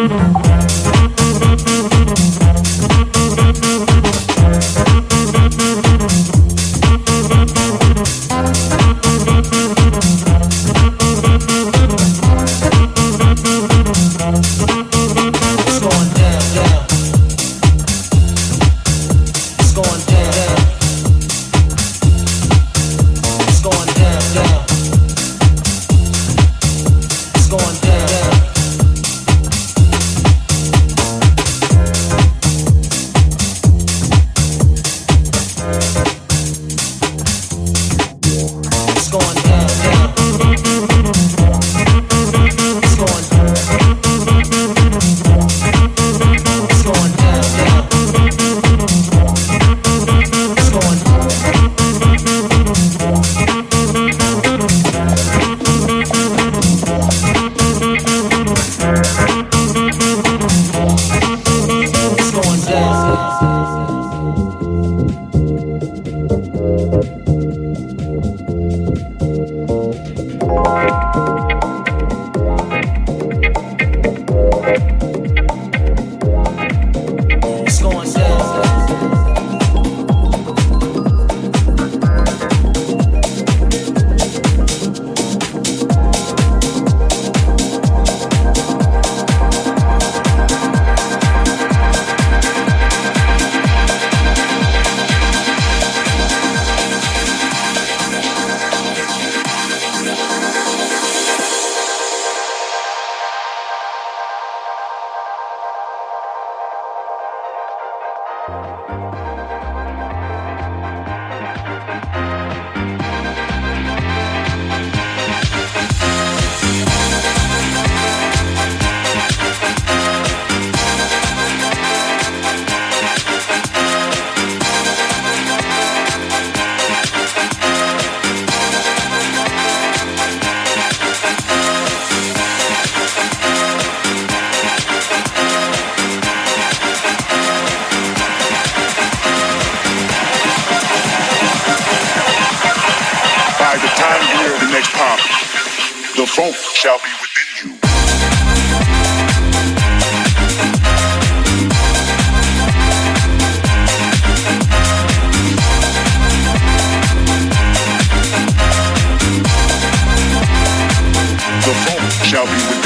Mm-hmm. you funk shall be within you. The funk shall be within you.